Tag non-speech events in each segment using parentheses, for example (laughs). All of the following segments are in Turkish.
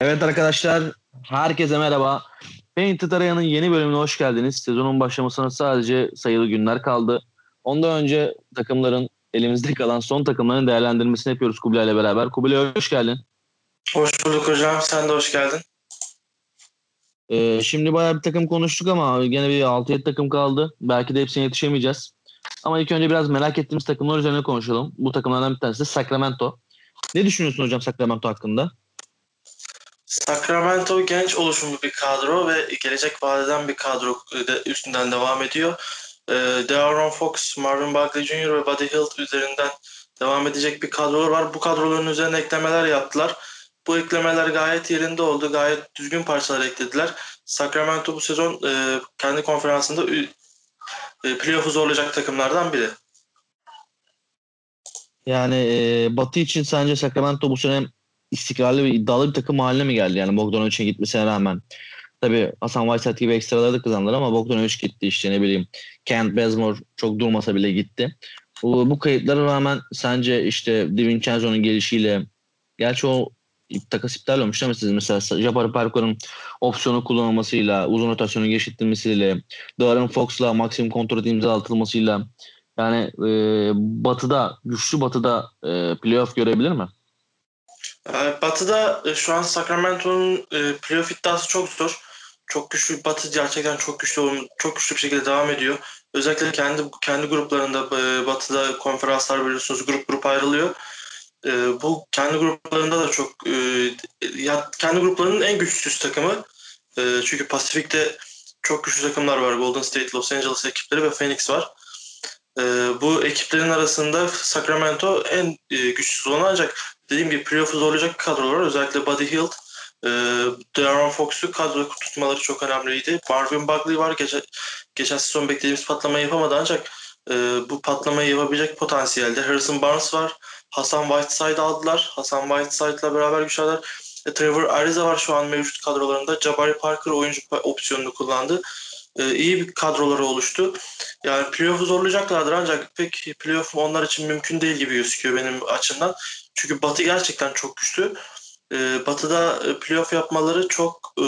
Evet arkadaşlar, herkese merhaba. Painted Araya'nın yeni bölümüne hoş geldiniz. Sezonun başlamasına sadece sayılı günler kaldı. Ondan önce takımların elimizde kalan son takımların değerlendirmesini yapıyoruz Kubilay ile beraber. Kubilay hoş geldin. Hoş bulduk hocam. Sen de hoş geldin. Ee, şimdi bayağı bir takım konuştuk ama gene bir 6-7 takım kaldı. Belki de hepsine yetişemeyeceğiz. Ama ilk önce biraz merak ettiğimiz takımlar üzerine konuşalım. Bu takımlardan bir tanesi de Sacramento. Ne düşünüyorsun hocam Sacramento hakkında? Sacramento genç oluşumlu bir kadro ve gelecek vadeden bir kadro üstünden devam ediyor. Ee, De'Aaron Fox, Marvin Bagley Jr. ve Buddy Hield üzerinden devam edecek bir kadrolar var. Bu kadroların üzerine eklemeler yaptılar. Bu eklemeler gayet yerinde oldu. Gayet düzgün parçalar eklediler. Sacramento bu sezon e, kendi konferansında e, playoff'u zorlayacak takımlardan biri. Yani e, Batı için sence Sacramento bu sene istikrarlı ve iddialı bir takım haline mi geldi? Yani Bogdanovic'in gitmesine rağmen. Tabii Hasan Whiteside gibi ekstraları da kazandılar ama Bogdanovic gitti işte ne bileyim. Kent Bazemore çok durmasa bile gitti. Bu, bu kayıplara rağmen sence işte DiVincenzo'nun gelişiyle gerçi o takas iptal olmuş ama siz mesela Jabari Parker'ın opsiyonu kullanılmasıyla, uzun rotasyonu geçirtilmesiyle, Darren Fox'la maksimum kontrat imzalatılmasıyla yani e, batıda, güçlü batıda e, playoff görebilir mi? Batı'da e, şu an Sacramento'nun e, playoff iddiası çok zor. Çok güçlü Batı gerçekten çok güçlü çok güçlü bir şekilde devam ediyor. Özellikle kendi kendi gruplarında e, Batı'da konferanslar biliyorsunuz grup grup ayrılıyor. Bu kendi gruplarında da çok ya kendi gruplarının en güçsüz takımı. Çünkü Pasifik'te çok güçlü takımlar var. Golden State, Los Angeles ekipleri ve Phoenix var. Bu ekiplerin arasında Sacramento en güçsüz olan ancak dediğim gibi playoff'u zorlayacak kadrolar özellikle Buddy Hield, e, De'Aaron Fox'u kadro tutmaları çok önemliydi. Marvin Bagley var. Geçen, geçen sezon beklediğimiz patlamayı yapamadı ancak e, bu patlamayı yapabilecek potansiyelde. Harrison Barnes var. Hasan Whiteside aldılar. Hasan Whiteside'la beraber güçlerler. E, Trevor Ariza var şu an mevcut kadrolarında. Jabari Parker oyuncu opsiyonunu kullandı. E, iyi bir kadroları oluştu. Yani playoff'u zorlayacaklardır ancak pek playoff onlar için mümkün değil gibi gözüküyor benim açımdan. Çünkü Batı gerçekten çok güçlü. E, batı'da e, playoff yapmaları çok e,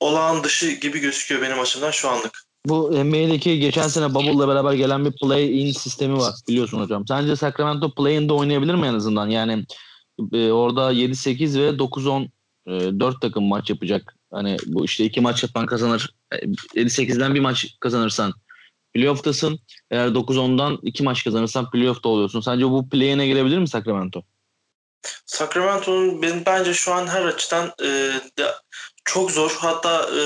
olağan dışı gibi gözüküyor benim açımdan şu anlık. Bu NBA'deki geçen sene Bubble'la beraber gelen bir play-in sistemi var biliyorsun hocam. Sence Sacramento play-in'de oynayabilir mi en azından? Yani e, orada 7-8 ve 9-10 e, 4 takım maç yapacak. Hani bu işte iki maç yapan kazanır. 7-8'den e, bir maç kazanırsan playoff'tasın. Eğer 9-10'dan iki maç kazanırsan playoff'ta oluyorsun. Sence bu play-in'e girebilir mi Sacramento? Sacramento'nun ben, bence şu an her açıdan e, de, çok zor. Hatta e,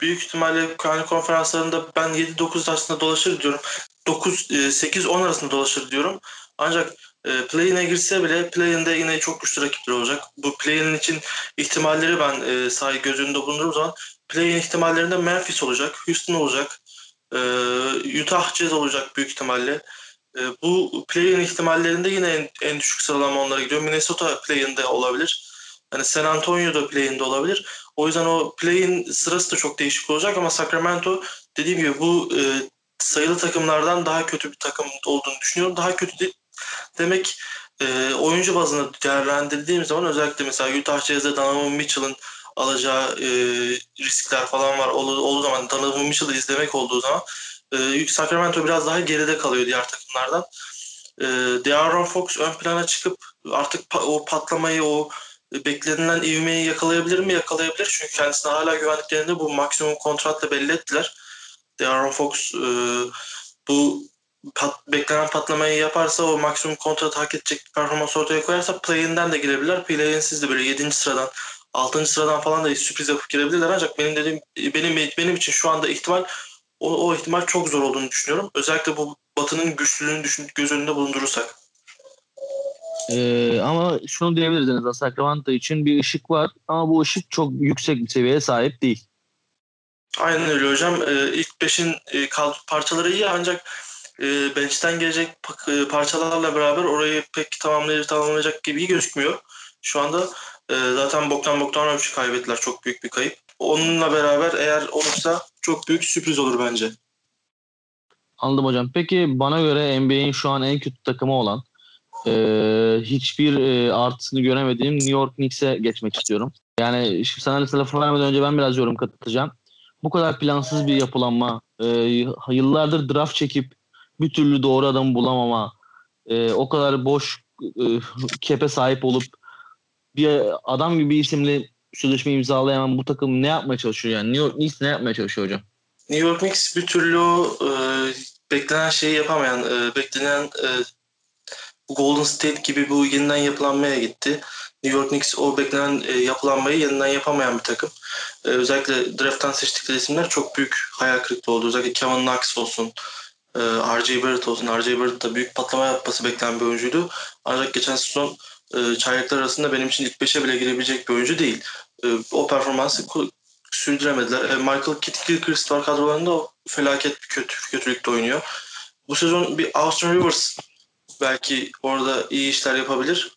büyük ihtimalle kendi konferanslarında ben 7-9 arasında dolaşır diyorum. 9-8-10 e, arasında dolaşır diyorum. Ancak e, girse bile play-in'de yine çok güçlü rakipler olacak. Bu play-in için ihtimalleri ben e, sahi göz önünde bulunduğum zaman play-in ihtimallerinde Memphis olacak, Houston olacak, e, Utah Jazz olacak büyük ihtimalle. E, bu play-in ihtimallerinde yine en, en düşük sıralama onlara gidiyor. Minnesota play-in'de olabilir. Yani San Antonio da play-in'de olabilir. O yüzden o play-in sırası da çok değişik olacak ama Sacramento dediğim gibi bu e, sayılı takımlardan daha kötü bir takım olduğunu düşünüyorum. Daha kötü değil. Demek e, oyuncu bazında değerlendirdiğim zaman özellikle mesela Utah Jazz'de Donovan Mitchell'ın alacağı e, riskler falan var. Olduğu, olduğu zaman Donovan Mitchell'ı izlemek olduğu zaman e, Sacramento biraz daha geride kalıyor diğer takımlardan. E, De'Aaron Fox ön plana çıkıp artık pa- o patlamayı, o beklenilen ivmeyi yakalayabilir mi? Yakalayabilir. Çünkü kendisine hala güvendiklerini bu maksimum kontratla belli ettiler. De'Aaron Fox e, bu pat, beklenen patlamayı yaparsa o maksimum kontrat hak edecek bir performans ortaya koyarsa play-in'den de girebilirler. Play-in'siz de böyle 7. sıradan 6. sıradan falan da sürpriz yapıp girebilirler ancak benim dediğim benim benim için şu anda ihtimal o, o ihtimal çok zor olduğunu düşünüyorum. Özellikle bu Batı'nın güçlülüğünü düşün, göz önünde bulundurursak. Ee, ama şunu diyebiliriz en azından Sacramento için bir ışık var ama bu ışık çok yüksek bir seviyeye sahip değil. Aynen öyle hocam. Ee, ilk beşin e, parçaları iyi ancak e, bench'ten gelecek e, parçalarla beraber orayı pek tamamlayıp tamamlayacak gibi gözükmüyor. Şu anda e, zaten Bogdan Bogdanovic'i kaybettiler. Çok büyük bir kayıp. Onunla beraber eğer olursa çok büyük sürpriz olur bence. Anladım hocam. Peki bana göre NBA'in şu an en kötü takımı olan e, hiçbir e, artısını göremediğim New York Knicks'e geçmek istiyorum. Yani şimdi sana lafı vermeden önce ben biraz yorum katacağım. Bu kadar plansız bir yapılanma, e, yıllardır draft çekip bir türlü doğru adamı bulamama, e, o kadar boş e, kepe sahip olup bir adam gibi isimli sözleşme imzalayan bu takım ne yapmaya çalışıyor yani? New York Knicks ne yapmaya çalışıyor hocam? New York Knicks bir türlü e, beklenen şeyi yapamayan, e, beklenen e, Golden State gibi bu yeniden yapılanmaya gitti. New York Knicks o beklenen e, yapılanmayı yeniden yapamayan bir takım. E, özellikle draft'tan seçtikleri isimler çok büyük hayal kırıklığı oldu. Özellikle Kevin Knox olsun, e, R.J. Barrett olsun. R.J. Barrett da büyük patlama yapması beklenen bir oyuncuydu. Ancak geçen sezon e, çayaklar arasında benim için ilk 5'e bile girebilecek bir oyuncu değil. E, o performansı sürdüremediler. E, Michael Kidd Gilchrist var kadrolarında o felaket bir kötü, kötülükte oynuyor. Bu sezon bir Austin Rivers belki orada iyi işler yapabilir.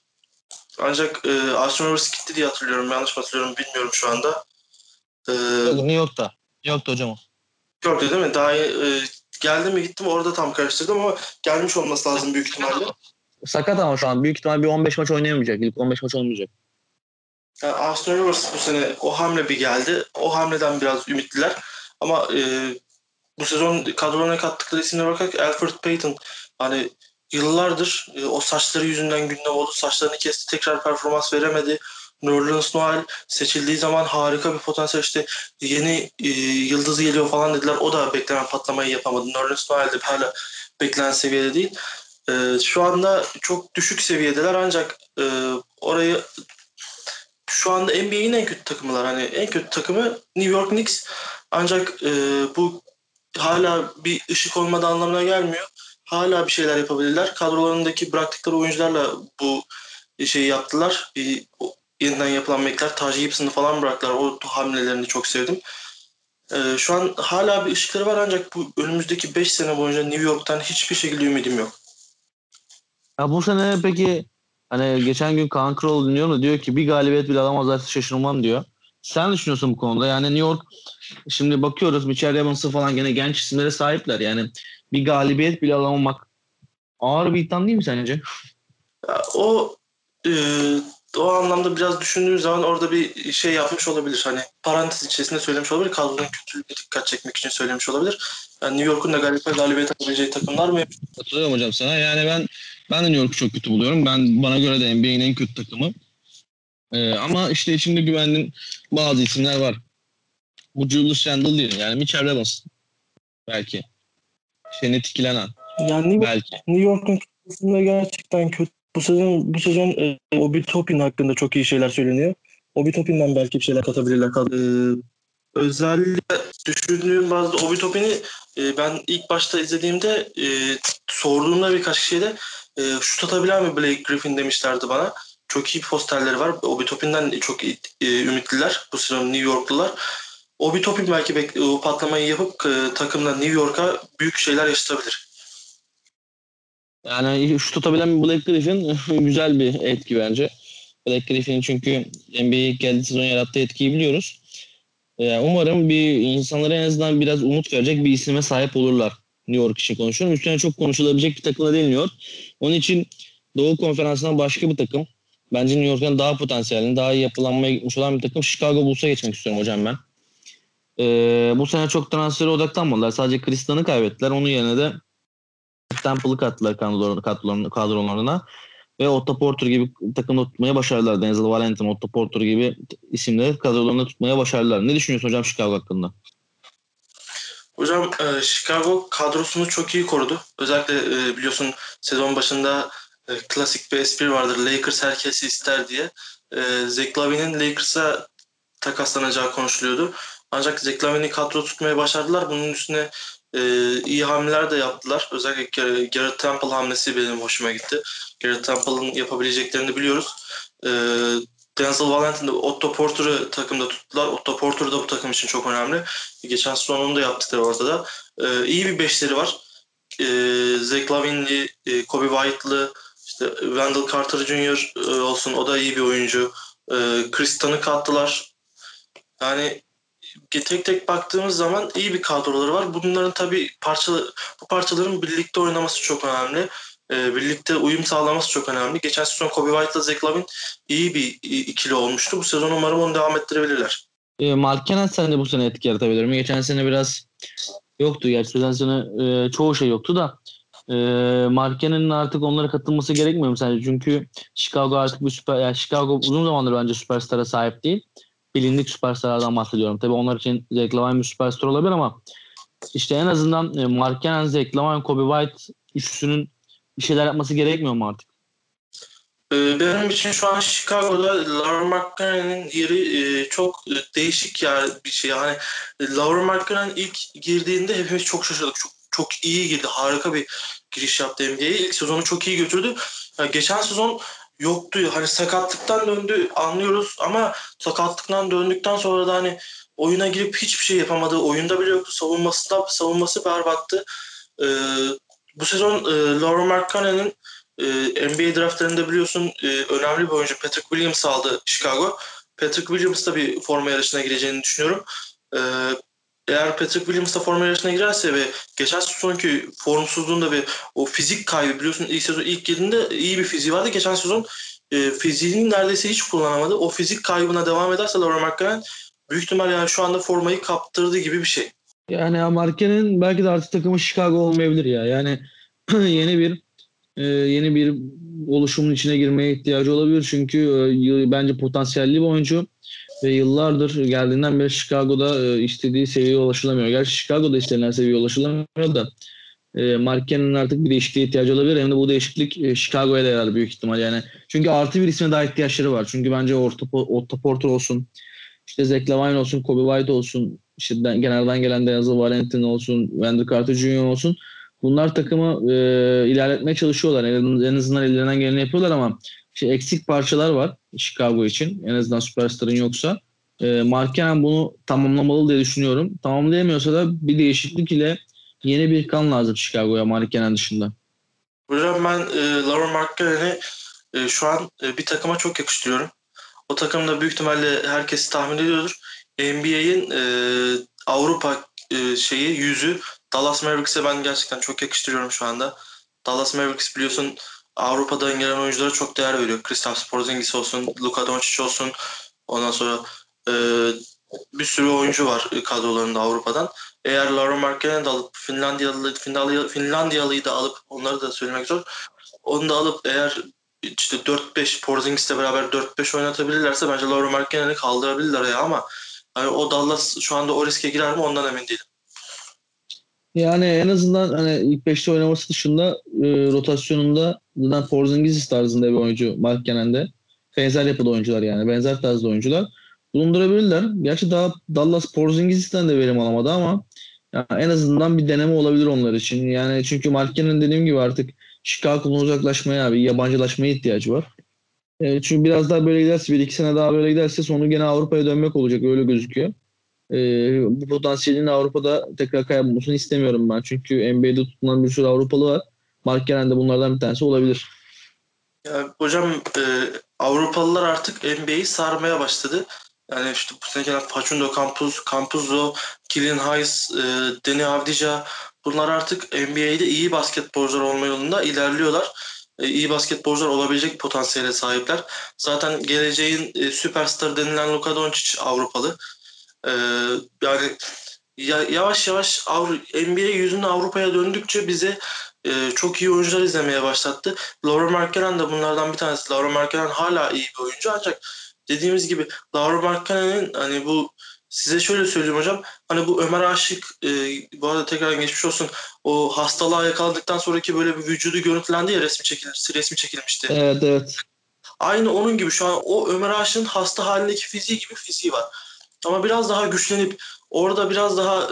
Ancak e, Austin Rivers gitti diye hatırlıyorum. Yanlış mı hatırlıyorum bilmiyorum şu anda. E, New York'ta. New York'ta hocam o. New York'ta değil mi? Daha e, geldi mi gittim orada tam karıştırdım ama gelmiş olması lazım büyük ihtimalle. Sakat ama şu an. Büyük ihtimal bir 15 maç oynayamayacak. İlk 15 maç olmayacak. Yani Austin Rivers bu sene o hamle bir geldi. O hamleden biraz ümitliler. Ama e, bu sezon kadrolarına kattıkları isimlere bakarak Alfred Payton hani yıllardır e, o saçları yüzünden gündem oldu. Saçlarını kesti tekrar performans veremedi. Nerlens Noel seçildiği zaman harika bir potansiyel işte yeni e, yıldız geliyor falan dediler. O da beklenen patlamayı yapamadı. Nerlens Noel de hala beklenen seviyede değil. E, şu anda çok düşük seviyedeler ancak e, orayı şu anda NBA'in en kötü takımılar. Hani en kötü takımı New York Knicks. Ancak e, bu hala bir ışık olmadığı anlamına gelmiyor. Hala bir şeyler yapabilirler. Kadrolarındaki bıraktıkları oyuncularla bu şeyi yaptılar. Bir, yeniden yapılan mekler Taji Gibson'ı falan bıraktılar. O hamlelerini çok sevdim. Ee, şu an hala bir ışıkları var ancak bu önümüzdeki 5 sene boyunca New York'tan hiçbir şekilde ümidim yok. Ya bu sene peki hani geçen gün Kaan Kroll dinliyorum da diyor ki bir galibiyet bile alamazlarsa şaşırmam diyor. Sen ne düşünüyorsun bu konuda? Yani New York şimdi bakıyoruz Mitchell Evans'ı falan gene genç isimlere sahipler. Yani bir galibiyet bile alamamak ağır bir iddiam değil mi sence? Ya, o e, o anlamda biraz düşündüğüm zaman orada bir şey yapmış olabilir. Hani parantez içerisinde söylemiş olabilir. Kadronun kötülüğüne dikkat çekmek için söylemiş olabilir. Yani New York'un da galibiyet, galibiyet alabileceği takımlar mı? Katılıyorum hocam sana. Yani ben ben de New York'u çok kötü buluyorum. Ben bana göre de NBA'nin en kötü takımı. Ee, ama işte içimde güvendiğim bazı isimler var. Bu Julius Randle değil. Yani Mitchell Robinson. Belki. Şenit etkilenen. Yani belki. New York'un kısmında gerçekten kötü. Bu sezon bu sezon e, Obi Topin hakkında çok iyi şeyler söyleniyor. Obi Topin'den belki bir şeyler katabilirler. E, özellikle düşündüğüm bazı Obi Topin'i e, ben ilk başta izlediğimde e, sorduğumda birkaç kişiye de e, şut atabilen mi Blake Griffin demişlerdi bana. Çok iyi posterleri var. Obi Topin'den çok e, ümitliler bu sezon New Yorklular. Obi Topin belki bek- o patlamayı yapıp e, takımla New York'a büyük şeyler yaşatabilir. Yani şu tutabilen Black Griffin (laughs) güzel bir etki bence. Black Griffin çünkü NBA'ye geldiği sezon yarattığı etkiyi biliyoruz. Ee, umarım bir insanlara en azından biraz umut verecek bir isime sahip olurlar. New York için konuşuyorum. Üstüne çok konuşulabilecek bir takım da değil New York. Onun için Doğu Konferansı'ndan başka bir takım. Bence New York'tan daha potansiyelli, daha iyi yapılanmaya gitmiş olan bir takım. Chicago Bulls'a geçmek istiyorum hocam ben. Ee, bu sene çok transferi odaklanmadılar. Sadece Kristan'ı kaybettiler. Onun yerine de Temple'ı kattılar kadrolarına, ve Otto Porter gibi takımda tutmaya başardılar. Denzel Valentin, Otto Porter gibi isimleri kadrolarında tutmaya başardılar. Ne düşünüyorsun hocam Chicago hakkında? Hocam e, Chicago kadrosunu çok iyi korudu. Özellikle e, biliyorsun sezon başında e, klasik bir espri vardır. Lakers herkesi ister diye. E, Zach Lavin'in Lakers'a takaslanacağı konuşuluyordu. Ancak Zach Lavin'i kadro tutmaya başardılar. Bunun üstüne e, iyi hamleler de yaptılar. Özellikle Garrett Temple hamlesi benim hoşuma gitti. Garrett Temple'ın yapabileceklerini biliyoruz. E, Denzel Valentin de Otto Porter'ı takımda tuttular. Otto Porter da bu takım için çok önemli. Geçen sezon onu da yaptılar orada da. E, iyi bir beşleri var. E, Zach Lavin'li, e, Kobe White'lı, işte Wendell Carter Jr. E, olsun o da iyi bir oyuncu. E, Chris Tunn'ı kattılar. Yani tek tek baktığımız zaman iyi bir kadroları var. Bunların tabii parça, bu parçaların birlikte oynaması çok önemli. e, birlikte uyum sağlaması çok önemli. Geçen sezon Kobe White'la Zach Lavin iyi bir ikili olmuştu. Bu sezon umarım onu devam ettirebilirler. E, Markkanen sence bu sene etki yaratabilir mi? Geçen sene biraz yoktu. Gerçi geçen sene e, çoğu şey yoktu da e, Markkanen'in artık onlara katılması gerekmiyor mu sence? Çünkü Chicago artık bir süper yani Chicago uzun zamandır bence süperstara sahip değil. Bilindik süperstarlardan bahsediyorum. Tabii onlar için Zach Lavine bir süperstar olabilir ama işte en azından e, Markkanen, Zach Lavine, Kobe White üçlüsünün bir şeyler yapması gerekmiyor mu artık? Ee, benim için şu an Chicago'da Laura Markkanen'in yeri e, çok değişik ya bir şey. Yani Laura Markkanen ilk girdiğinde hepimiz çok şaşırdık. Çok çok iyi girdi. Harika bir giriş yaptı NBA'ye. İlk sezonu çok iyi götürdü. Yani geçen sezon yoktu. Hani sakatlıktan döndü anlıyoruz ama sakatlıktan döndükten sonra da hani oyuna girip hiçbir şey yapamadı. Oyunda bile yoktu. Savunması da savunması berbattı. Ee, bu sezon e, Laura Markkanen'in e, NBA draftlarında biliyorsun e, önemli bir oyuncu Patrick Williams aldı Chicago. Patrick Williams da bir forma yarışına gireceğini düşünüyorum. E, eğer Patrick Williams da forma yarışına girerse ve geçen sezonki formsuzluğunda ve o fizik kaybı biliyorsun ilk sezon ilk girdiğinde iyi bir fiziği vardı. Geçen sezon e, fiziğini neredeyse hiç kullanamadı. O fizik kaybına devam ederse Laura Markkanen büyük ihtimal yani şu anda formayı kaptırdı gibi bir şey. Yani Markkanen belki de artık takımı Chicago olmayabilir ya. Yani (clears throat) yeni bir e, yeni bir oluşumun içine girmeye ihtiyacı olabilir. Çünkü e, bence potansiyelli bir oyuncu ve yıllardır geldiğinden beri Chicago'da e, istediği seviyeye ulaşılamıyor. Gerçi Chicago'da istenilen seviyeye ulaşılamıyor da e, Marken'in artık bir değişikliğe ihtiyacı olabilir. Hem de bu değişiklik e, Chicago'ya da yarar büyük ihtimal yani. Çünkü artı bir isme daha ihtiyaçları var. Çünkü bence orta, orta Porter olsun, işte Zach Lavine olsun, Kobe White olsun, işte genelden gelen Denzel Valentin olsun, Wendell Carter Jr. olsun. Bunlar takımı e, ilerletmeye çalışıyorlar. En azından ellerinden geleni yapıyorlar ama işte eksik parçalar var Chicago için. En azından süperstarın yoksa. E, Markkanen bunu tamamlamalı diye düşünüyorum. Tamamlayamıyorsa da bir değişiklik ile yeni bir kan lazım Chicago'ya Markkanen dışında. Hocam ben e, Laura Markkanen'i e, şu an e, bir takıma çok yakıştırıyorum. O takımda büyük ihtimalle herkes tahmin ediyordur. NBA'in e, Avrupa e, şeyi yüzü Dallas Mavericks'e ben gerçekten çok yakıştırıyorum şu anda. Dallas Mavericks biliyorsun Avrupa'dan gelen oyunculara çok değer veriyor. Kristaps Porzingis olsun, Luka Doncic olsun. Ondan sonra e, bir sürü oyuncu var kadrolarında Avrupa'dan. Eğer Laura Markkanen'i de alıp Finlandiyalı, Finlandiyalı, Finlandiyalıyı da alıp onları da söylemek zor. Onu da alıp eğer işte 4-5 Porzingis'le beraber 4-5 oynatabilirlerse bence Laura Markkanen'i kaldırabilirler ya ama hani o Dallas şu anda o riske girer mi ondan emin değilim. Yani en azından hani ilk 5'te oynaması dışında e, rotasyonunda zaten Porzingis tarzında bir oyuncu Mark Kenen'de. Benzer yapıda oyuncular yani. Benzer tarzda oyuncular. Bulundurabilirler. Gerçi daha Dallas Porzingis'ten de verim alamadı ama yani en azından bir deneme olabilir onlar için. Yani çünkü Markkanen dediğim gibi artık Chicago'dan uzaklaşmaya, bir yabancılaşmaya ihtiyacı var. E, çünkü biraz daha böyle giderse, bir iki sene daha böyle giderse sonu gene Avrupa'ya dönmek olacak öyle gözüküyor bu potansiyelini Avrupa'da tekrar kaybolmasını istemiyorum ben. Çünkü NBA'de tutulan bir sürü Avrupalı var. Mark Geren de bunlardan bir tanesi olabilir. Ya, hocam e, Avrupalılar artık NBA'yi sarmaya başladı. Yani işte bu sene gelen Facundo Campuz, Campuzzo, Killian Hayes, e, Deni Avdija bunlar artık NBA'de iyi basketbolcular olma yolunda ilerliyorlar. E, iyi basketbolcular olabilecek potansiyele sahipler. Zaten geleceğin e, süperstar denilen Luka Doncic Avrupalı. Ee, yani yavaş yavaş NBA yüzünü Avrupa'ya döndükçe bize e, çok iyi oyuncular izlemeye başlattı. Laura Markkanen de bunlardan bir tanesi. Laura Markkanen hala iyi bir oyuncu ancak dediğimiz gibi Laura Markkanen'in hani bu size şöyle söyleyeyim hocam. Hani bu Ömer Aşık e, bu arada tekrar geçmiş olsun. O hastalığa yakaladıktan sonraki böyle bir vücudu görüntülendi ya resmi çekilmiş, resmi çekilmişti. Evet evet. Aynı onun gibi şu an o Ömer Aşık'ın hasta halindeki fiziği gibi fiziği var. Ama biraz daha güçlenip orada biraz daha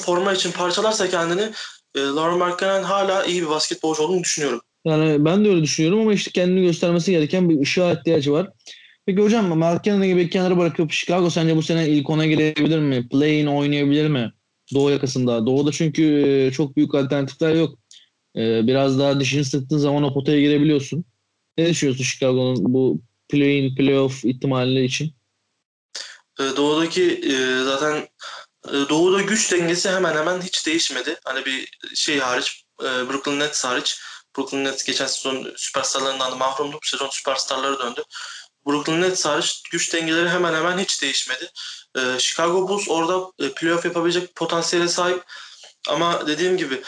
forma için parçalarsa kendini e, Lauren Markkanen hala iyi bir basketbolcu olduğunu düşünüyorum. Yani ben de öyle düşünüyorum ama işte kendini göstermesi gereken bir ışığa ihtiyacı var. Peki hocam Markkanen'i gibi kenara bırakıp Chicago sence bu sene ilk ona girebilir mi? Play'in oynayabilir mi? Doğu yakasında. Doğu'da çünkü e, çok büyük alternatifler yok. E, biraz daha dişini sıktığın zaman o potaya girebiliyorsun. Ne düşünüyorsun Chicago'nun bu play-in, playoff ihtimali için? Ee, doğudaki e, zaten e, doğuda güç dengesi hemen hemen hiç değişmedi. Hani bir şey hariç e, Brooklyn Nets hariç Brooklyn Nets geçen sezon süperstarlarından da mahrumdu. Bu sezon süperstarları döndü. Brooklyn Nets hariç güç dengeleri hemen hemen hiç değişmedi. Ee, Chicago Bulls orada playoff yapabilecek potansiyele sahip. Ama dediğim gibi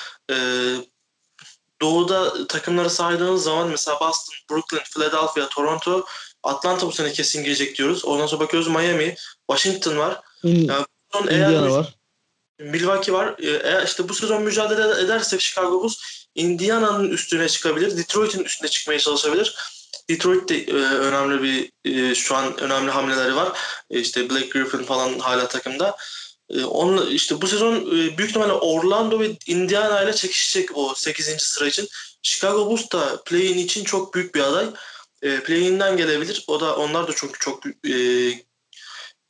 doğuda takımları saydığınız zaman mesela Boston, Brooklyn, Philadelphia, Toronto, Atlanta bu sene kesin girecek diyoruz. Ondan sonra bakıyoruz Miami, Washington var. İn, yani, Indiana var. Milwaukee var. E, eğer işte bu sezon mücadele ederse Chicago Bulls Indiana'nın üstüne çıkabilir. Detroit'in üstüne çıkmaya çalışabilir. Detroit de e, önemli bir e, şu an önemli hamleleri var. E, işte Blake Griffin falan hala takımda. E, onun işte bu sezon e, büyük ihtimalle Orlando ve Indiana ile çekişecek o 8. sıra için. Chicago Bulls da play-in için çok büyük bir aday. E, play-in'den gelebilir. O da onlar da çok çok e,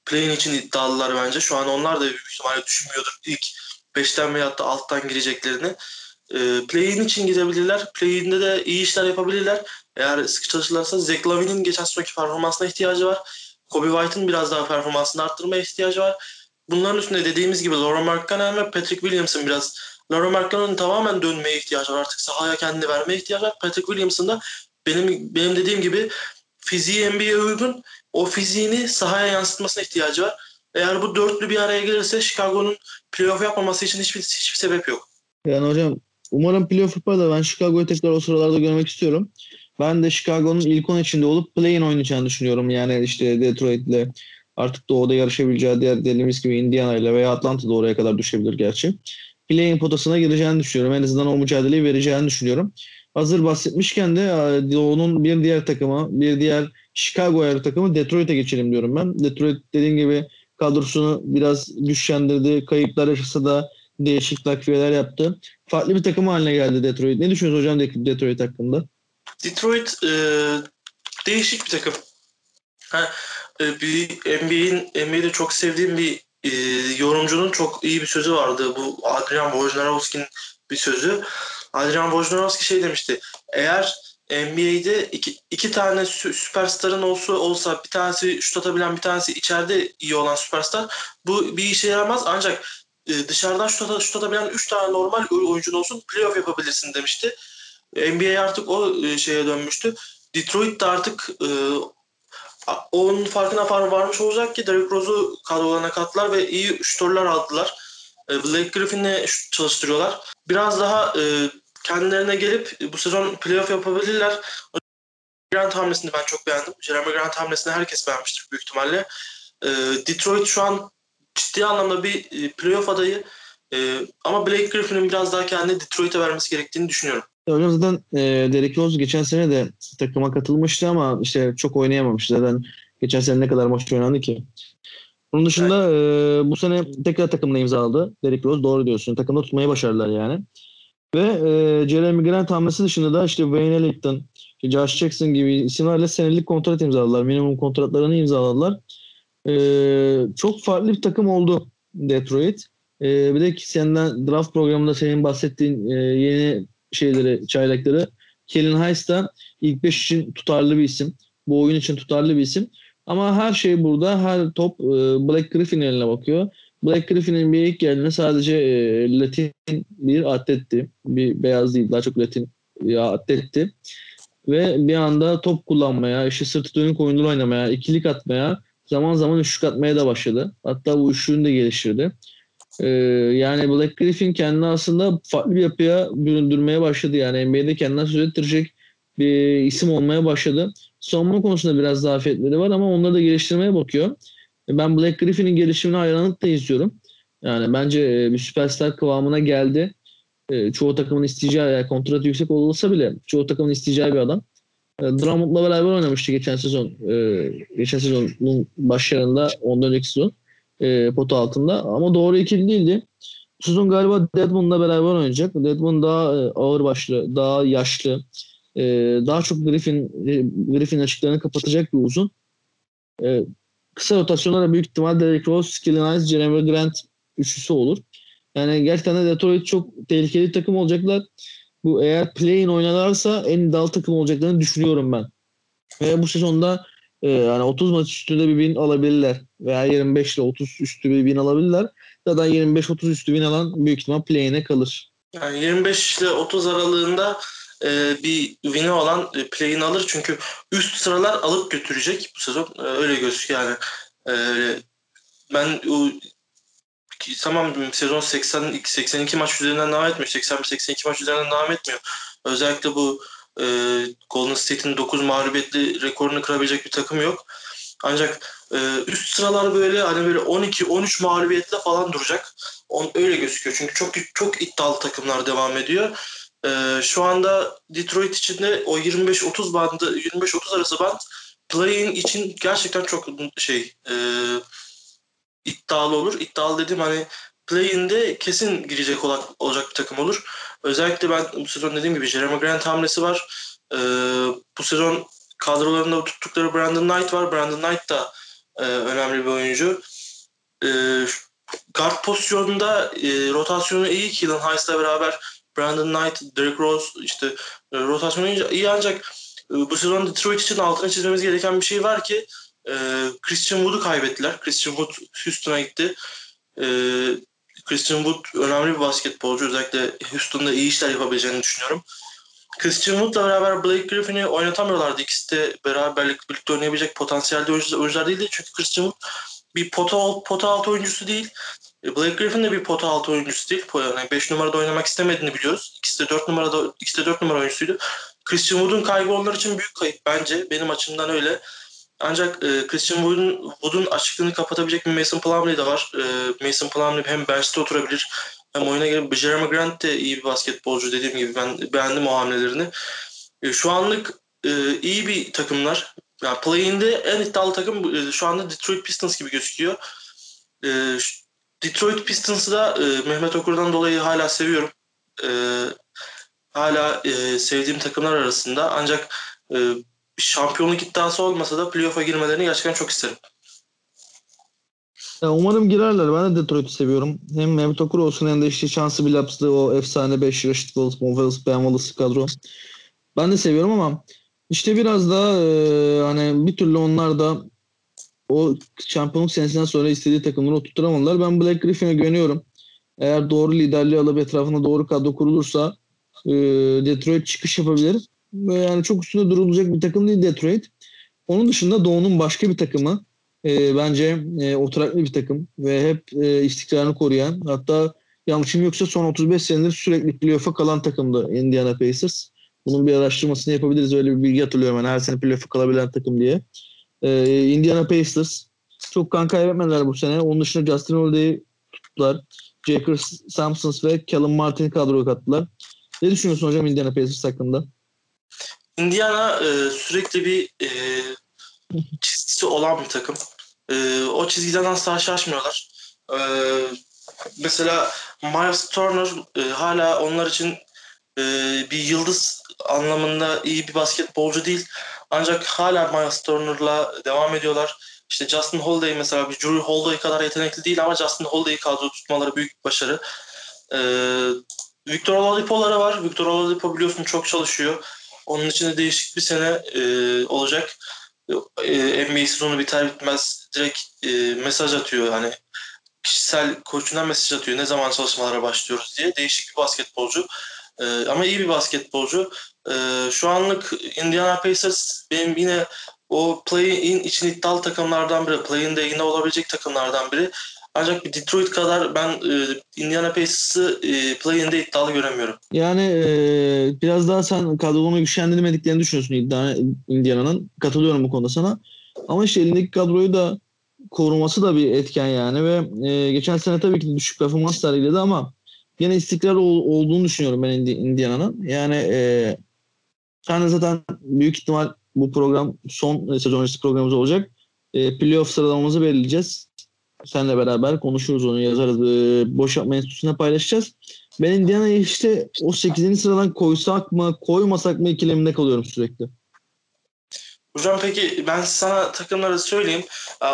play-in için iddialılar bence. Şu an onlar da büyük ihtimalle düşünmüyordur ilk 5'ten veya da alttan gireceklerini. E, play-in için gidebilirler. Play-in'de de iyi işler yapabilirler. Eğer sıkı çalışırlarsa Zach Lavin'in geçen sonraki performansına ihtiyacı var. Kobe White'ın biraz daha performansını arttırmaya ihtiyacı var. Bunların üstünde dediğimiz gibi Laura Markkanen ve Patrick Williams'ın biraz Laura Markkanen'ın tamamen dönmeye ihtiyacı var. Artık sahaya kendini vermeye ihtiyacı var. Patrick Williams'ın da benim benim dediğim gibi fiziği NBA'ye uygun o fiziğini sahaya yansıtmasına ihtiyacı var. Eğer bu dörtlü bir araya gelirse Chicago'nun playoff yapmaması için hiçbir hiçbir sebep yok. Yani hocam umarım playoff yapar da ben Chicago'yu tekrar o sıralarda görmek istiyorum. Ben de Chicago'nun ilk 10 içinde olup play-in oynayacağını düşünüyorum. Yani işte Detroit'le artık doğuda yarışabileceği diğer dediğimiz gibi Indiana ile veya Atlanta da oraya kadar düşebilir gerçi. Play-in potasına gireceğini düşünüyorum. En azından o mücadeleyi vereceğini düşünüyorum. Hazır bahsetmişken de e, Doğu'nun bir diğer takımı, bir diğer Chicago ayarı takımı Detroit'e geçelim diyorum ben. Detroit dediğim gibi kadrosunu biraz güçlendirdi. Kayıplar yaşasa da değişik takviyeler yaptı. Farklı bir takım haline geldi Detroit. Ne düşünüyorsunuz hocam Detroit hakkında? Detroit e, değişik bir takım. Ha, e, bir NBA'in NBA'de çok sevdiğim bir e, yorumcunun çok iyi bir sözü vardı. Bu Adrian Wojnarowski'nin bir sözü. Adrian Wojnarowski şey demişti. Eğer NBA'de iki, iki tane süperstarın olsa, olsa bir tanesi şut atabilen bir tanesi içeride iyi olan süperstar bu bir işe yaramaz ancak e, dışarıdan şut, at, şut atabilen üç tane normal oyuncun olsun playoff yapabilirsin demişti. NBA artık o e, şeye dönmüştü. Detroit de artık e, onun farkına varmış olacak ki Derrick Rose'u kadrolarına kattılar ve iyi şutörler aldılar. E, Blake Griffin'le çalıştırıyorlar. Biraz daha e, kendilerine gelip bu sezon playoff yapabilirler. Grant hamlesini ben çok beğendim. Jeremy Grant hamlesini herkes beğenmiştir büyük ihtimalle. E, Detroit şu an ciddi anlamda bir e, playoff adayı. E, ama Blake Griffin'in biraz daha kendini Detroit'e vermesi gerektiğini düşünüyorum. Hocam zaten e, Derek Rose geçen sene de takıma katılmıştı ama işte çok oynayamamıştı. Zaten geçen sene ne kadar maç oynandı ki. Bunun dışında evet. e, bu sene tekrar takımla imzaladı. Derek Rose doğru diyorsun. Takımda tutmayı başardılar yani. Ve e, Jeremy Grant hamlesi dışında da işte Wayne Ellington, Josh Jackson gibi isimlerle senelik kontrat imzaladılar. Minimum kontratlarını imzaladılar. E, çok farklı bir takım oldu Detroit. E, bir de senden draft programında senin bahsettiğin e, yeni şeyleri, çaylakları. Kellen Hayes da ilk 5 için tutarlı bir isim. Bu oyun için tutarlı bir isim. Ama her şey burada, her top e, Black Griffin eline bakıyor. Black Griffin'in bir ilk geldiğinde sadece e, Latin bir atletti. Bir beyaz değil, daha çok Latin bir atletti. Ve bir anda top kullanmaya, işte sırtı dönük oyunları oynamaya, ikilik atmaya, zaman zaman üçlük atmaya da başladı. Hatta bu üçlüğünü de geliştirdi. Ee, yani Black Griffin kendini aslında farklı bir yapıya büründürmeye başladı. Yani NBA'de kendine söz ettirecek bir isim olmaya başladı. Savunma konusunda biraz zafiyetleri var ama onları da geliştirmeye bakıyor. Ben Black Griffin'in gelişimini hayranlıkla izliyorum. Yani bence e, bir süperstar kıvamına geldi. E, çoğu takımın isteyeceği, yani kontratı yüksek olursa bile çoğu takımın isteyeceği bir adam. E, Drummond'la beraber oynamıştı geçen sezon. Geçen sezonun başlarında, ondan önceki sezon pota altında. Ama doğru ikili değildi. Bu sezon galiba Deadman'la beraber oynayacak. Deadman daha ağır başlı, daha yaşlı, daha çok Griffin Griffin açıklarını kapatacak bir uzun kısa rotasyonlara büyük ihtimal Derrick Rose, Skillinize, Jeremy Grant üçlüsü olur. Yani gerçekten de Detroit çok tehlikeli takım olacaklar. Bu eğer play-in oynarlarsa en iddialı takım olacaklarını düşünüyorum ben. Ve bu sezonda e, yani 30 maç üstünde bir bin alabilirler. Veya 25 ile 30 üstü bir bin alabilirler. Zaten 25-30 üstü bin alan büyük ihtimal play-in'e kalır. Yani 25 ile 30 aralığında e, bir win'i olan e, play'ini alır. Çünkü üst sıralar alıp götürecek bu sezon. E, öyle gözüküyor yani. E, ben o tamam sezon 80 82 maç üzerinden devam etmiyor. 81 82 maç üzerinden devam etmiyor. Özellikle bu e, Golden State'in 9 mağlubiyetli rekorunu kırabilecek bir takım yok. Ancak e, üst sıralar böyle hani böyle 12-13 mağlubiyetle falan duracak. On, öyle gözüküyor. Çünkü çok çok iddialı takımlar devam ediyor. E, şu anda Detroit için de o 25-30 bandı 25-30 arası band play'in için gerçekten çok şey e, iddialı olur. İddialı dediğim hani play-in'de kesin girecek olacak, olacak bir takım olur. Özellikle ben bu sezon dediğim gibi Jeremy Grant hamlesi var. Ee, bu sezon kadrolarında tuttukları Brandon Knight var. Brandon Knight da e, önemli bir oyuncu. E, guard pozisyonunda e, rotasyonu iyi. Keelan Hayes'la beraber Brandon Knight, Derrick Rose işte e, rotasyonu iyi ancak e, bu sezon Detroit için altına çizmemiz gereken bir şey var ki e, Christian Wood'u kaybettiler. Christian Wood Houston'a gitti. E, Christian Wood önemli bir basketbolcu. Özellikle Houston'da iyi işler yapabileceğini düşünüyorum. Christian Wood'la beraber Blake Griffin'i oynatamıyorlardı. İkisi de beraberlik birlikte oynayabilecek potansiyelde oyuncular değildi. Çünkü Christian Wood bir pota, pota altı oyuncusu değil. E, Blake Griffin de bir pota altı oyuncusu değil. Yani 5 numarada oynamak istemediğini biliyoruz. İkisi de 4 numarada ikisi de 4 numara oyuncusuydu. Christian Wood'un kaybı onlar için büyük kayıp bence. Benim açımdan öyle. Ancak e, Christian Wood'un, Wood'un açıklığını kapatabilecek bir Mason Plumlee de var. E, Mason Plumlee hem bench'te oturabilir hem oyuna girip Jeremy Grant de iyi bir basketbolcu dediğim gibi ben beğendim o hamlelerini. E, şu anlık e, iyi bir takımlar. Yani play-in'de en iddialı takım e, şu anda Detroit Pistons gibi gözüküyor. E, Detroit Pistons'ı da e, Mehmet Okur'dan dolayı hala seviyorum. E, hala e, sevdiğim takımlar arasında. Ancak e, şampiyonluk iddiası olmasa da playoff'a girmelerini gerçekten çok isterim. Ya umarım girerler. Ben de Detroit'i seviyorum. Hem Mehmet Okur olsun hem de işte şansı Billups'lı o efsane 5 Rashid Wallace, Mo Wallace, Ben Wallace kadro. Ben de seviyorum ama işte biraz da e, hani bir türlü onlar da o şampiyonluk senesinden sonra istediği takımları oturtamadılar. Ben Black Griffin'e güveniyorum. Eğer doğru liderliği alıp etrafında doğru kadro kurulursa e, Detroit çıkış yapabilir. Yani çok üstünde durulacak bir takım değil Detroit. Onun dışında Doğu'nun başka bir takımı e, bence e, oturaklı bir takım ve hep e, istikrarını koruyan hatta yanlışım yoksa son 35 senedir sürekli playoff'a kalan takımdı Indiana Pacers. Bunun bir araştırmasını yapabiliriz. Öyle bir bilgi hatırlıyorum ben. Her sene playoff'a kalabilen takım diye. Ee, Indiana Pacers çok kan kaybetmediler bu sene. Onun dışında Justin Holiday'i tuttular. Jaker Sampsons ve Callum Martin'i kadroya kattılar. Ne düşünüyorsun hocam Indiana Pacers hakkında? Indiana e, sürekli bir e, çizgisi olan bir takım. E, o çizgiden asla şaşmıyorlar. E, mesela Miles Turner e, hala onlar için e, bir yıldız anlamında iyi bir basketbolcu değil. Ancak hala Miles Turner'la devam ediyorlar. İşte Justin Holiday mesela bir Drew Holiday kadar yetenekli değil ama Justin Holiday'i kadro tutmaları büyük bir başarı. Ee, Victor Oladipo'lara var. Victor Oladipo biliyorsun çok çalışıyor. Onun için de değişik bir sene e, olacak. E, NBA sezonu biter bitmez direkt e, mesaj atıyor. Hani kişisel koçundan mesaj atıyor. Ne zaman çalışmalara başlıyoruz diye. Değişik bir basketbolcu. E, ama iyi bir basketbolcu. E, şu anlık Indiana Pacers benim yine o play-in için iddialı takımlardan biri. Play-in'de yine olabilecek takımlardan biri. Ancak bir Detroit kadar ben e, Indiana Pacers'ı e, play-in'de iddialı göremiyorum. Yani e, biraz daha sen kadronu güçlendirmediklerini düşünüyorsun Indiana'nın. Katılıyorum bu konuda sana. Ama işte elindeki kadroyu da koruması da bir etken yani ve e, geçen sene tabii ki düşük performans sergiledi ama yine istikrar ol, olduğunu düşünüyorum ben Indiana'nın. Yani e, sen zaten büyük ihtimal bu program son sezon öncesi programımız olacak. E, playoff sıralamamızı belirleyeceğiz. Seninle beraber konuşuruz onu yazarız. E, boş yapma enstitüsüne paylaşacağız. Ben Indiana'yı işte o 8. sıradan koysak mı koymasak mı ikileminde kalıyorum sürekli. Hocam peki ben sana takımları söyleyeyim.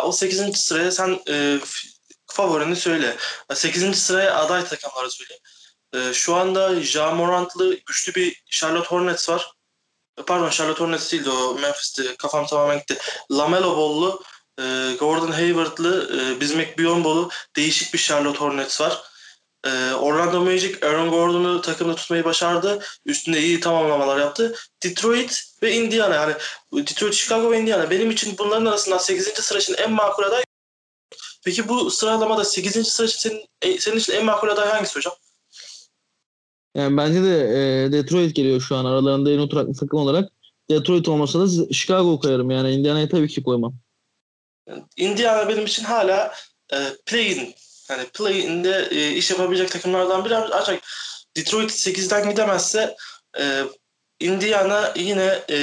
O 8. sıraya sen e, favorini söyle. 8. sıraya aday takımları söyle. E, şu anda Ja Morant'lı güçlü bir Charlotte Hornets var. E, pardon Charlotte Hornets değildi o Memphis'ti. Kafam tamamen gitti. Lamelo Ball'lu e, Gordon Hayward'lı e, Bismack Biyombo'lu değişik bir Charlotte Hornets var. Ee, Orlando Magic Aaron Gordon'u takımda tutmayı başardı. Üstünde iyi tamamlamalar yaptı. Detroit ve Indiana yani Detroit, Chicago ve Indiana benim için bunların arasından 8. sıra için en makul aday. Peki bu sıralamada 8. sıra için senin, e, senin için en makul aday hangisi hocam? Yani bence de e, Detroit geliyor şu an aralarında en oturaklı takım olarak. Detroit olmasa da Chicago koyarım yani Indiana'yı tabii ki koymam. Indiana benim için hala e, play-in yani play-in'de e, iş yapabilecek takımlardan biri ancak Detroit 8'den gidemezse e, Indiana yine e,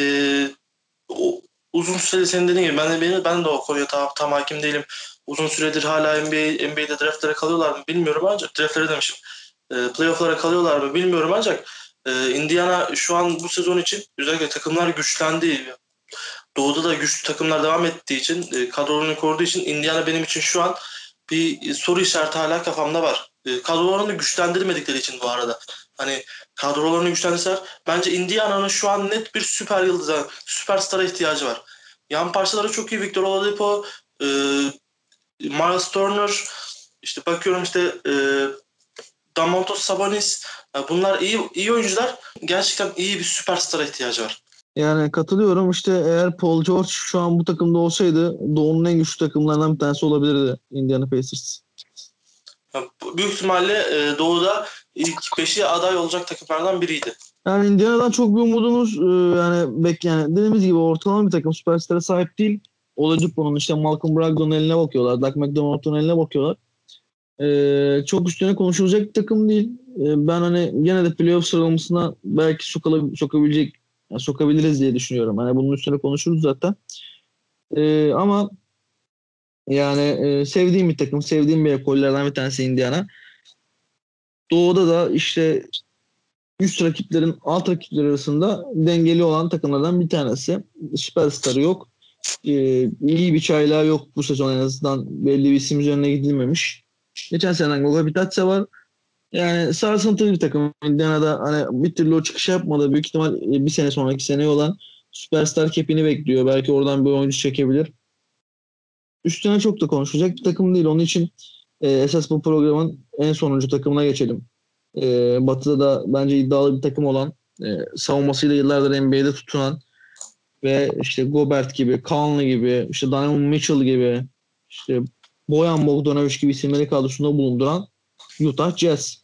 o, uzun süreli senin dediğin gibi ben de, ben, ben de o konuya tam, tam hakim değilim. Uzun süredir hala NBA, NBA'de draftlere kalıyorlar mı bilmiyorum ancak draftlere demişim. E, playoff'lara kalıyorlar mı bilmiyorum ancak e, Indiana şu an bu sezon için özellikle takımlar güçlendi. Doğu'da da güçlü takımlar devam ettiği için, e, kadrolarını koruduğu için Indiana benim için şu an bir soru işareti hala kafamda var. E, kadrolarını güçlendirmedikleri için bu arada. Hani kadrolarını güçlendirseler bence Indiana'nın şu an net bir süper yıldıza, süperstara ihtiyacı var. Yan parçaları çok iyi. Victor Oladipo, e, Miles Turner, işte bakıyorum işte e, Damontos Sabonis. Bunlar iyi iyi oyuncular. Gerçekten iyi bir süperstara ihtiyacı var. Yani katılıyorum. İşte eğer Paul George şu an bu takımda olsaydı Doğu'nun en güçlü takımlarından bir tanesi olabilirdi Indiana Pacers. Büyük ihtimalle e, Doğu'da ilk beşi aday olacak takımlardan biriydi. Yani Indiana'dan çok bir umudumuz e, yani bek yani dediğimiz gibi ortalama bir takım süperstara sahip değil. Oladipo'nun işte Malcolm Brogdon'un eline bakıyorlar. Doug McDermott'un eline bakıyorlar. Ee, çok üstüne konuşulacak bir takım değil. Ee, ben hani gene de playoff sıralamasına belki sokabilecek yani sokabiliriz diye düşünüyorum. Hani bunun üstüne konuşuruz zaten. Ee, ama yani e, sevdiğim bir takım, sevdiğim bir ekollerden bir tanesi Indiana. Doğu'da da işte üst rakiplerin alt rakipler arasında dengeli olan takımlardan bir tanesi. Süperstarı yok. Ee, iyi bir çaylağı yok bu sezon en azından. Belli bir isim üzerine gidilmemiş. Geçen seneden Goga Bitatsa var. Yani sarsıntılı bir takım. Indiana'da hani bir türlü o çıkış yapmadı. Büyük ihtimal e, bir sene sonraki seneye olan süperstar kepini bekliyor. Belki oradan bir oyuncu çekebilir. Üstüne çok da konuşacak bir takım değil. Onun için e, esas bu programın en sonuncu takımına geçelim. E, batı'da da bence iddialı bir takım olan, e, savunmasıyla yıllardır NBA'de tutunan ve işte Gobert gibi, Conley gibi, işte Donovan Mitchell gibi, işte Boyan Bogdanovic gibi isimleri kadrosunda bulunduran Utah Jazz.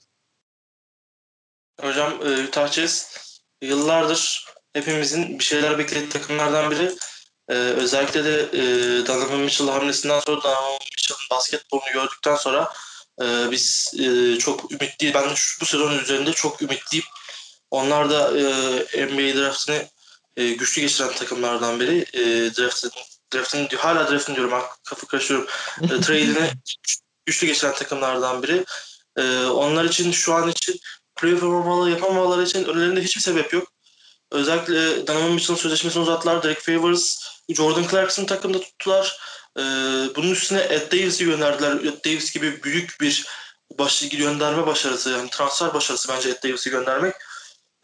Hocam e, Utah Jazz yıllardır hepimizin bir şeyler beklediği takımlardan biri. Ee, özellikle de e, Donovan Mitchell hamlesinden sonra Donovan Mitchell'ın basketbolunu gördükten sonra e, biz e, çok ümitliyim. Ben şu, bu sezonun üzerinde çok ümitliyim. Onlar da e, NBA draftını e, güçlü geçiren takımlardan biri. E, draftın, draftın, hala draftın diyorum. Kafa karışıyorum. E, (laughs) trade'ini güçlü geçiren takımlardan biri. E, onlar için şu an için playoff yapamaları, yapamamaları için önlerinde hiçbir sebep yok. Özellikle Donovan Mitchell'ın sözleşmesini uzattılar. Derek Favors, Jordan Clarkson takımda tuttular. Ee, bunun üstüne Ed Davis'i gönderdiler. Ed Davis gibi büyük bir baş, gönderme başarısı, yani transfer başarısı bence Ed Davis'i göndermek.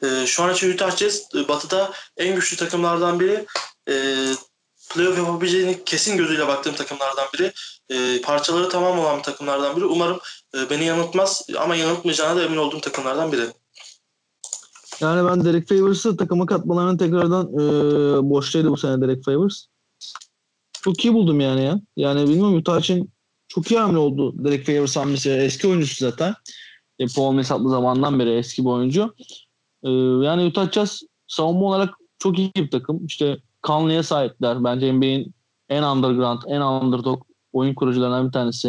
Ee, şu an için Utah Jazz e, batıda en güçlü takımlardan biri. Ee, playoff yapabileceğini kesin gözüyle baktığım takımlardan biri. Ee, parçaları tamam olan takımlardan biri. Umarım e, beni yanıltmaz ama yanıltmayacağına da emin olduğum takımlardan biri. Yani ben Derek Favors'ı takıma katmalarının tekrardan e, boştaydı bu sene Derek Favors. Çok iyi buldum yani ya. Yani bilmiyorum Utah için çok iyi hamle oldu Derek Favors hamlesi. Eski oyuncusu zaten. E, Paul Millsap'lı zamandan beri eski bir oyuncu. E, yani Utah Jazz savunma olarak çok iyi bir takım. İşte Conley'e sahipler. Bence NBA'in en underground, en underdog oyun kurucularından bir tanesi.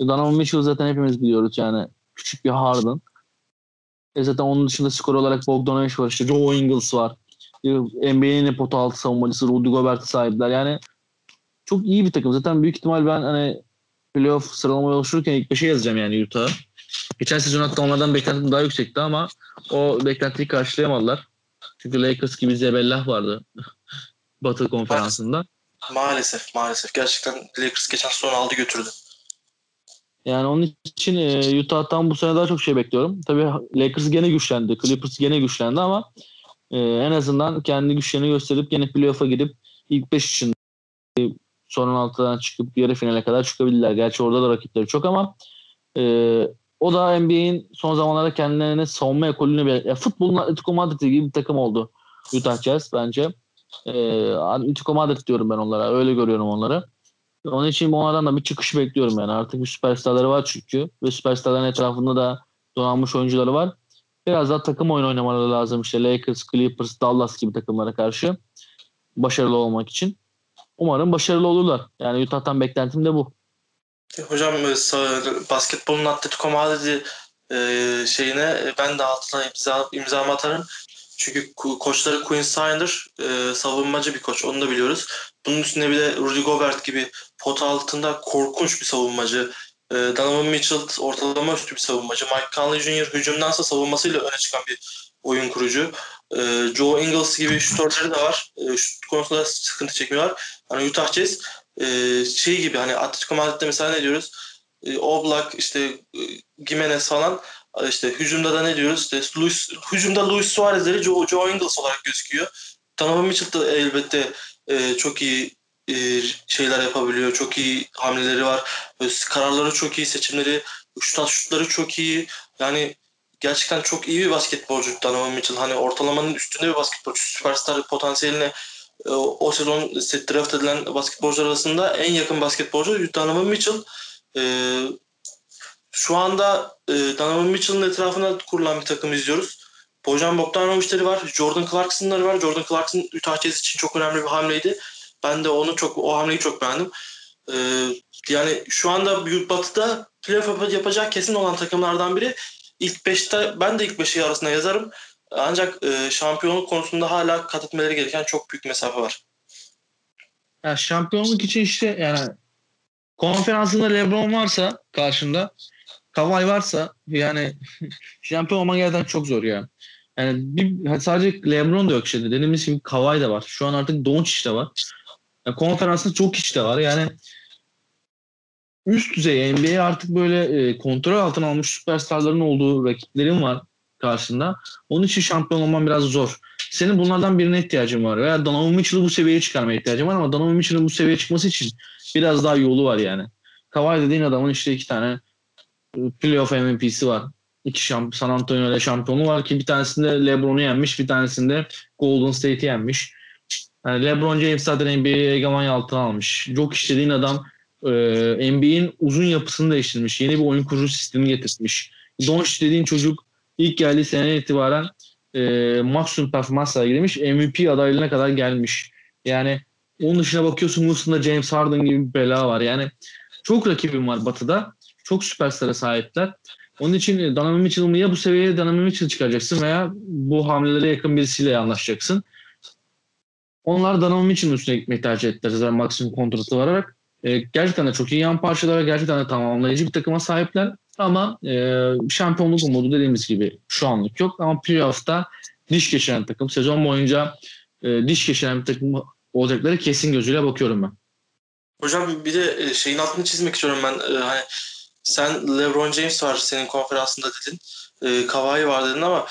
E, Donovan Mitchell zaten hepimiz biliyoruz yani. Küçük bir Harden. E zaten onun dışında skor olarak Bogdanovic var. işte Joe Ingles var. E, NBA'nin en potu altı savunmacısı Rudy Gobert'e sahipler. Yani çok iyi bir takım. Zaten büyük ihtimal ben hani playoff sıralamayı oluştururken ilk 5'e yazacağım yani Utah'ı. Geçen sezon hatta onlardan beklentim daha yüksekti ama o beklentiyi karşılayamadılar. Çünkü Lakers gibi zebellah vardı (laughs) Batı konferansında. Maalesef maalesef. Gerçekten Lakers geçen sezon aldı götürdü. Yani onun için e, Utah'tan bu sene daha çok şey bekliyorum. Tabii Lakers gene güçlendi. Clippers gene güçlendi ama e, en azından kendi güçlerini gösterip gene playoff'a gidip ilk 5 için son 16'dan çıkıp yarı finale kadar çıkabilirler. Gerçi orada da rakipleri çok ama e, o da NBA'in son zamanlarda kendilerine savunma ekolünü bir ya futbolun Atletico Madrid gibi bir takım oldu Utah Jazz bence. Ee, Madrid diyorum ben onlara. Öyle görüyorum onları. Onun için onlardan da bir çıkış bekliyorum yani. Artık bir süperstarları var çünkü. Ve süperstarların etrafında da donanmış oyuncuları var. Biraz daha takım oyun oynamaları lazım. İşte Lakers, Clippers, Dallas gibi takımlara karşı. Başarılı olmak için. Umarım başarılı olurlar. Yani Utah'tan beklentim de bu. Hocam e, basketbolun Atletico Madrid'i e, şeyine e, ben de altına imza, imzamı atarım. Çünkü koçları Quinn Snyder savunmacı bir koç. Onu da biliyoruz. Bunun üstüne bir de Rudy Gobert gibi pot altında korkunç bir savunmacı. Donovan Mitchell ortalama üstü bir savunmacı. Mike Conley Jr. hücumdansa savunmasıyla öne çıkan bir oyun kurucu. E, Joe Ingles gibi şutörleri de var. E, şut konusunda sıkıntı çekmiyorlar. Hani Utah Jazz e, şey gibi hani Atletico Madrid'de mesela ne diyoruz? E, Oblak işte e, Gimenez falan işte hücumda da ne diyoruz? İşte Luis, hücumda Luis Suarez'leri Joe, Joe Ingles olarak gözüküyor. Donovan Mitchell da elbette e, çok iyi e, şeyler yapabiliyor. Çok iyi hamleleri var. Kararları çok iyi, seçimleri, şut şutları çok iyi. Yani gerçekten çok iyi bir basketbolcu Donovan Mitchell. Hani ortalamanın üstünde bir basketbolcu. Süperstar potansiyeline e, o sezon draft edilen basketbolcular arasında en yakın basketbolcu Donovan Mitchell. Şu anda e, Donovan Mitchell'ın etrafına kurulan bir takım izliyoruz. Bojan Bogdanovic'leri var, Jordan Clarkson'ları var. Jordan Clarkson Utah Jazz için çok önemli bir hamleydi. Ben de onu çok o hamleyi çok beğendim. Ee, yani şu anda Büyük Batı'da playoff yapacak kesin olan takımlardan biri. İlk 5'te ben de ilk 5'i arasında yazarım. Ancak e, şampiyonluk konusunda hala kat etmeleri gereken çok büyük mesafe var. Ya şampiyonluk için işte yani konferansında LeBron varsa karşında Kavay varsa yani (laughs) şampiyon olman gerçekten çok zor ya. Yani bir, sadece LeBron da yok şimdi. Dediğimiz gibi Kavay da var. Şu an artık Doncic de var. Yani konferansında çok kişi de var. Yani üst düzey NBA artık böyle e, kontrol altına almış süperstarların olduğu rakiplerin var karşında. Onun için şampiyon olman biraz zor. Senin bunlardan birine ihtiyacın var. Veya Donovan Mitchell'ı bu seviyeye çıkarmaya ihtiyacın var ama Donovan Mitchell'ın bu seviyeye çıkması için biraz daha yolu var yani. Kawhi dediğin adamın işte iki tane e, playoff MVP'si var. İki şamp San Antonio ile şampiyonu var ki bir tanesinde LeBron'u yenmiş, bir tanesinde Golden State'i yenmiş. Yani LeBron James zaten NBA'ye hegemonya altına almış. Çok işlediğin adam e, NBA'in uzun yapısını değiştirmiş. Yeni bir oyun kurucu sistemi getirmiş. Doncic dediğin çocuk ilk geldiği sene itibaren e, maksimum performans sergilemiş. MVP adaylığına kadar gelmiş. Yani onun dışına bakıyorsun Houston'da James Harden gibi bir bela var. Yani çok rakibim var Batı'da. Çok süperstara sahipler. Onun için Donovan Mitchell'ı ya bu seviyeye Donovan Mitchell çıkaracaksın veya bu hamlelere yakın birisiyle anlaşacaksın. Onlar Donovan Mitchell'ın üstüne gitmeyi tercih ettiler zaten maksimum kontratı vararak. E, gerçekten de çok iyi yan parçalara gerçekten de tamamlayıcı bir takıma sahipler. Ama e, şampiyonluk umudu dediğimiz gibi şu anlık yok. Ama playoff'ta diş geçiren takım. Sezon boyunca e, diş geçiren bir takım olacakları kesin gözüyle bakıyorum ben. Hocam bir de e, şeyin altını çizmek istiyorum ben. E, hani sen LeBron James var senin konferansında dedin. E, Kawhi var dedin ama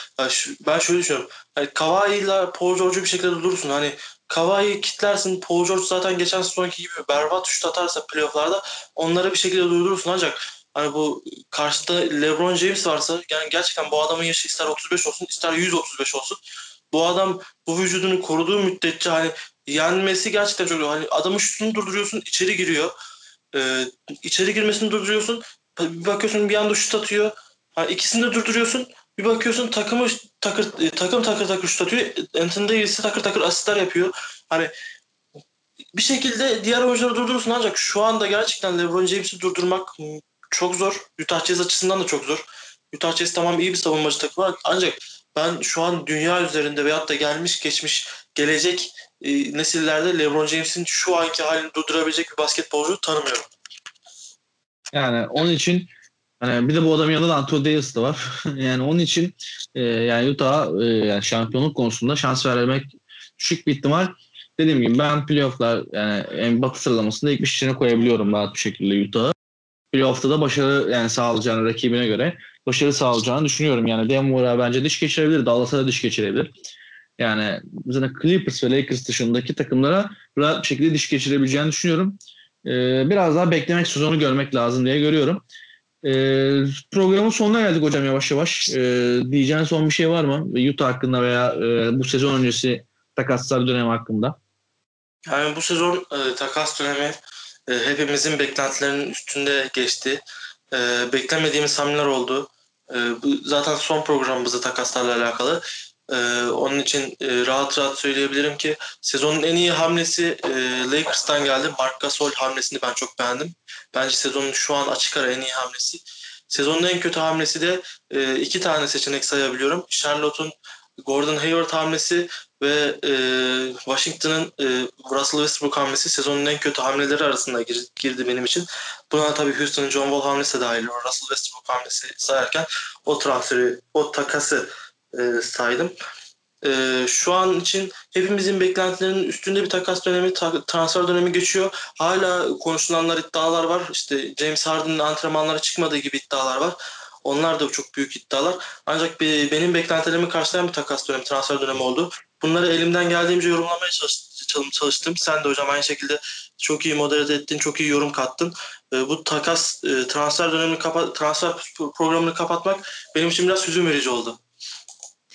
ben şöyle düşünüyorum. Yani Kawhi ile Paul George'u bir şekilde durursun. Hani Kawhi'yi kitlersin. Paul George zaten geçen sezonki gibi berbat şut atarsa playofflarda onları bir şekilde durdurursun. Ancak hani bu karşıda LeBron James varsa yani gerçekten bu adamın yaşı ister 35 olsun ister 135 olsun. Bu adam bu vücudunu koruduğu müddetçe hani yenmesi gerçekten çok hani adamın şutunu durduruyorsun içeri giriyor. Ee, içeri girmesini durduruyorsun. Bir bakıyorsun bir anda şut atıyor. Hani ikisini de durduruyorsun. Bir bakıyorsun takımı takır, e, takım takır takır şut atıyor. Anthony Davis'i takır takır asistler yapıyor. Hani bir şekilde diğer oyuncuları durdurursun ancak şu anda gerçekten LeBron James'i durdurmak çok zor. Utah Jazz açısından da çok zor. Utah Jazz tamam iyi bir savunmacı takımı ancak ben şu an dünya üzerinde veyahut da gelmiş geçmiş gelecek e, nesillerde LeBron James'in şu anki halini durdurabilecek bir basketbolcu tanımıyorum. Yani onun için hani bir de bu adamın yanında da Anthony Davis de var. (laughs) yani onun için e, yani Utah e, yani şampiyonluk konusunda şans vermek düşük bir ihtimal. Dediğim gibi ben playofflar yani batı sıralamasında ilk bir içine koyabiliyorum rahat bir şekilde Utah'ı. Playoff'ta da başarı yani sağlayacağını rakibine göre başarı sağlayacağını düşünüyorum. Yani Denver'a bence diş geçirebilir. Dallas'a da diş geçirebilir. Yani zaten Clippers ve Lakers dışındaki takımlara rahat bir şekilde diş geçirebileceğini düşünüyorum. Ee, biraz daha beklemek sezonu görmek lazım diye görüyorum. E, programın sonuna geldik hocam yavaş yavaş. E, diyeceğin son bir şey var mı? Utah hakkında veya e, bu sezon öncesi takaslar dönemi hakkında. Yani bu sezon e, takas dönemi e, hepimizin beklentilerinin üstünde geçti. E, beklemediğimiz hamleler oldu. E, bu zaten son programımızda takaslarla alakalı. E, onun için e, rahat rahat söyleyebilirim ki sezonun en iyi hamlesi e, Lakers'tan geldi. Marc Gasol hamlesini ben çok beğendim. Bence sezonun şu an açık ara en iyi hamlesi. Sezonun en kötü hamlesi de e, iki tane seçenek sayabiliyorum. Charlotte'un Gordon Hayward hamlesi ve e, Washington'ın e, Russell Westbrook hamlesi sezonun en kötü hamleleri arasında gir, girdi benim için. Buna tabii Houston'ın John Wall hamlesi de dahil. Russell Westbrook hamlesi sayarken o transferi, o takası e, saydım. E, şu an için hepimizin beklentilerinin üstünde bir takas dönemi, ta, transfer dönemi geçiyor. Hala konuşulanlar, iddialar var. İşte James Harden'ın antrenmanlara çıkmadığı gibi iddialar var. Onlar da çok büyük iddialar. Ancak bir, benim beklentilerimi karşılayan bir takas dönemi, transfer dönemi oldu. Bunları elimden geldiğimce yorumlamaya çalıştım. Sen de hocam aynı şekilde çok iyi moderate ettin, çok iyi yorum kattın. E, bu takas e, transfer dönemini transfer programını kapatmak benim için biraz hüzün verici oldu.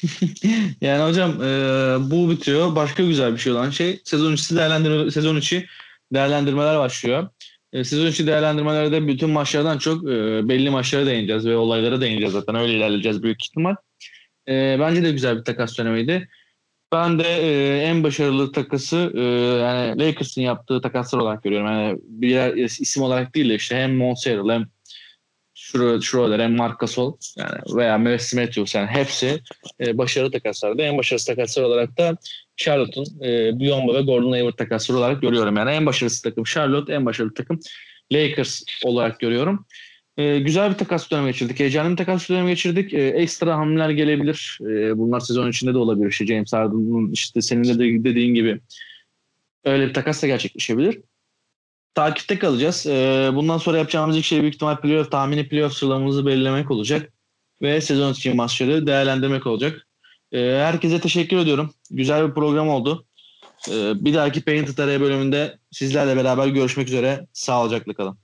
(laughs) yani hocam e, bu bitiyor. Başka güzel bir şey olan şey sezon içi değerlendirme sezon içi değerlendirmeler başlıyor. E, sezon içi değerlendirmelerde bütün maçlardan çok e, belli maçlara değineceğiz ve olaylara değineceğiz zaten. Öyle ilerleyeceğiz büyük ihtimal. E, bence de güzel bir takas dönemiydi. Ben de e, en başarılı takası e, yani Lakers'ın yaptığı takaslar olarak görüyorum. Yani bir isim olarak değil de işte hem Monserrat hem Schroeder hem Marc Gasol yani veya Messi Matthews yani hepsi e, başarılı takaslardı. En başarılı takaslar olarak da Charlotte'un e, Biyombo ve Gordon Hayward takasları olarak görüyorum. Yani en başarılı takım Charlotte, en başarılı takım Lakers olarak görüyorum. E, güzel bir takas dönemi geçirdik. Heyecanlı bir takas dönemi geçirdik. E, ekstra hamleler gelebilir. E, bunlar sezon içinde de olabilir. İşte James Harden'ın işte senin de dediğin gibi öyle bir takas da gerçekleşebilir. Takipte kalacağız. E, bundan sonra yapacağımız ilk şey büyük ihtimal playoff tahmini playoff sıralamamızı belirlemek olacak. Ve sezon için maçları değerlendirmek olacak. E, herkese teşekkür ediyorum. Güzel bir program oldu. E, bir dahaki Painted Araya bölümünde sizlerle beraber görüşmek üzere. Sağlıcakla kalın.